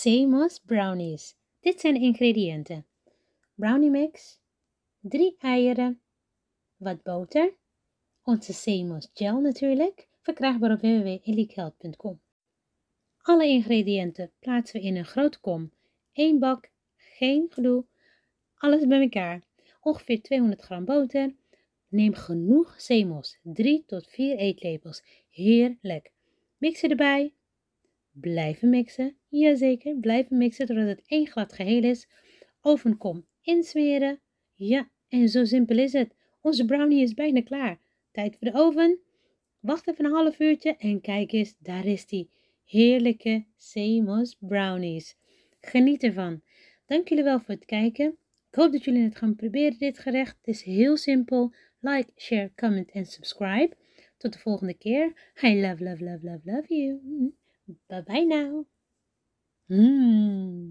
Seamoss brownies. Dit zijn de ingrediënten. Brownie mix, 3 eieren, wat boter, onze Seamoss gel natuurlijk, verkrijgbaar op www.elikheld.com. Alle ingrediënten plaatsen we in een grote kom. 1 bak, geen gedoe, alles bij elkaar. Ongeveer 200 gram boter. Neem genoeg zeemos, 3 tot 4 eetlepels. Heerlijk. Mixen erbij. Blijven mixen. Jazeker, blijven mixen totdat het één glad geheel is. Ovenkom insmeren. Ja, en zo simpel is het. Onze brownie is bijna klaar. Tijd voor de oven. Wacht even een half uurtje en kijk eens, daar is die heerlijke Seemos brownies. Geniet ervan. Dank jullie wel voor het kijken. Ik hoop dat jullie het gaan proberen, dit gerecht. Het is heel simpel. Like, share, comment en subscribe. Tot de volgende keer. I love, love, love, love, love you. Bye bye now. Mmm.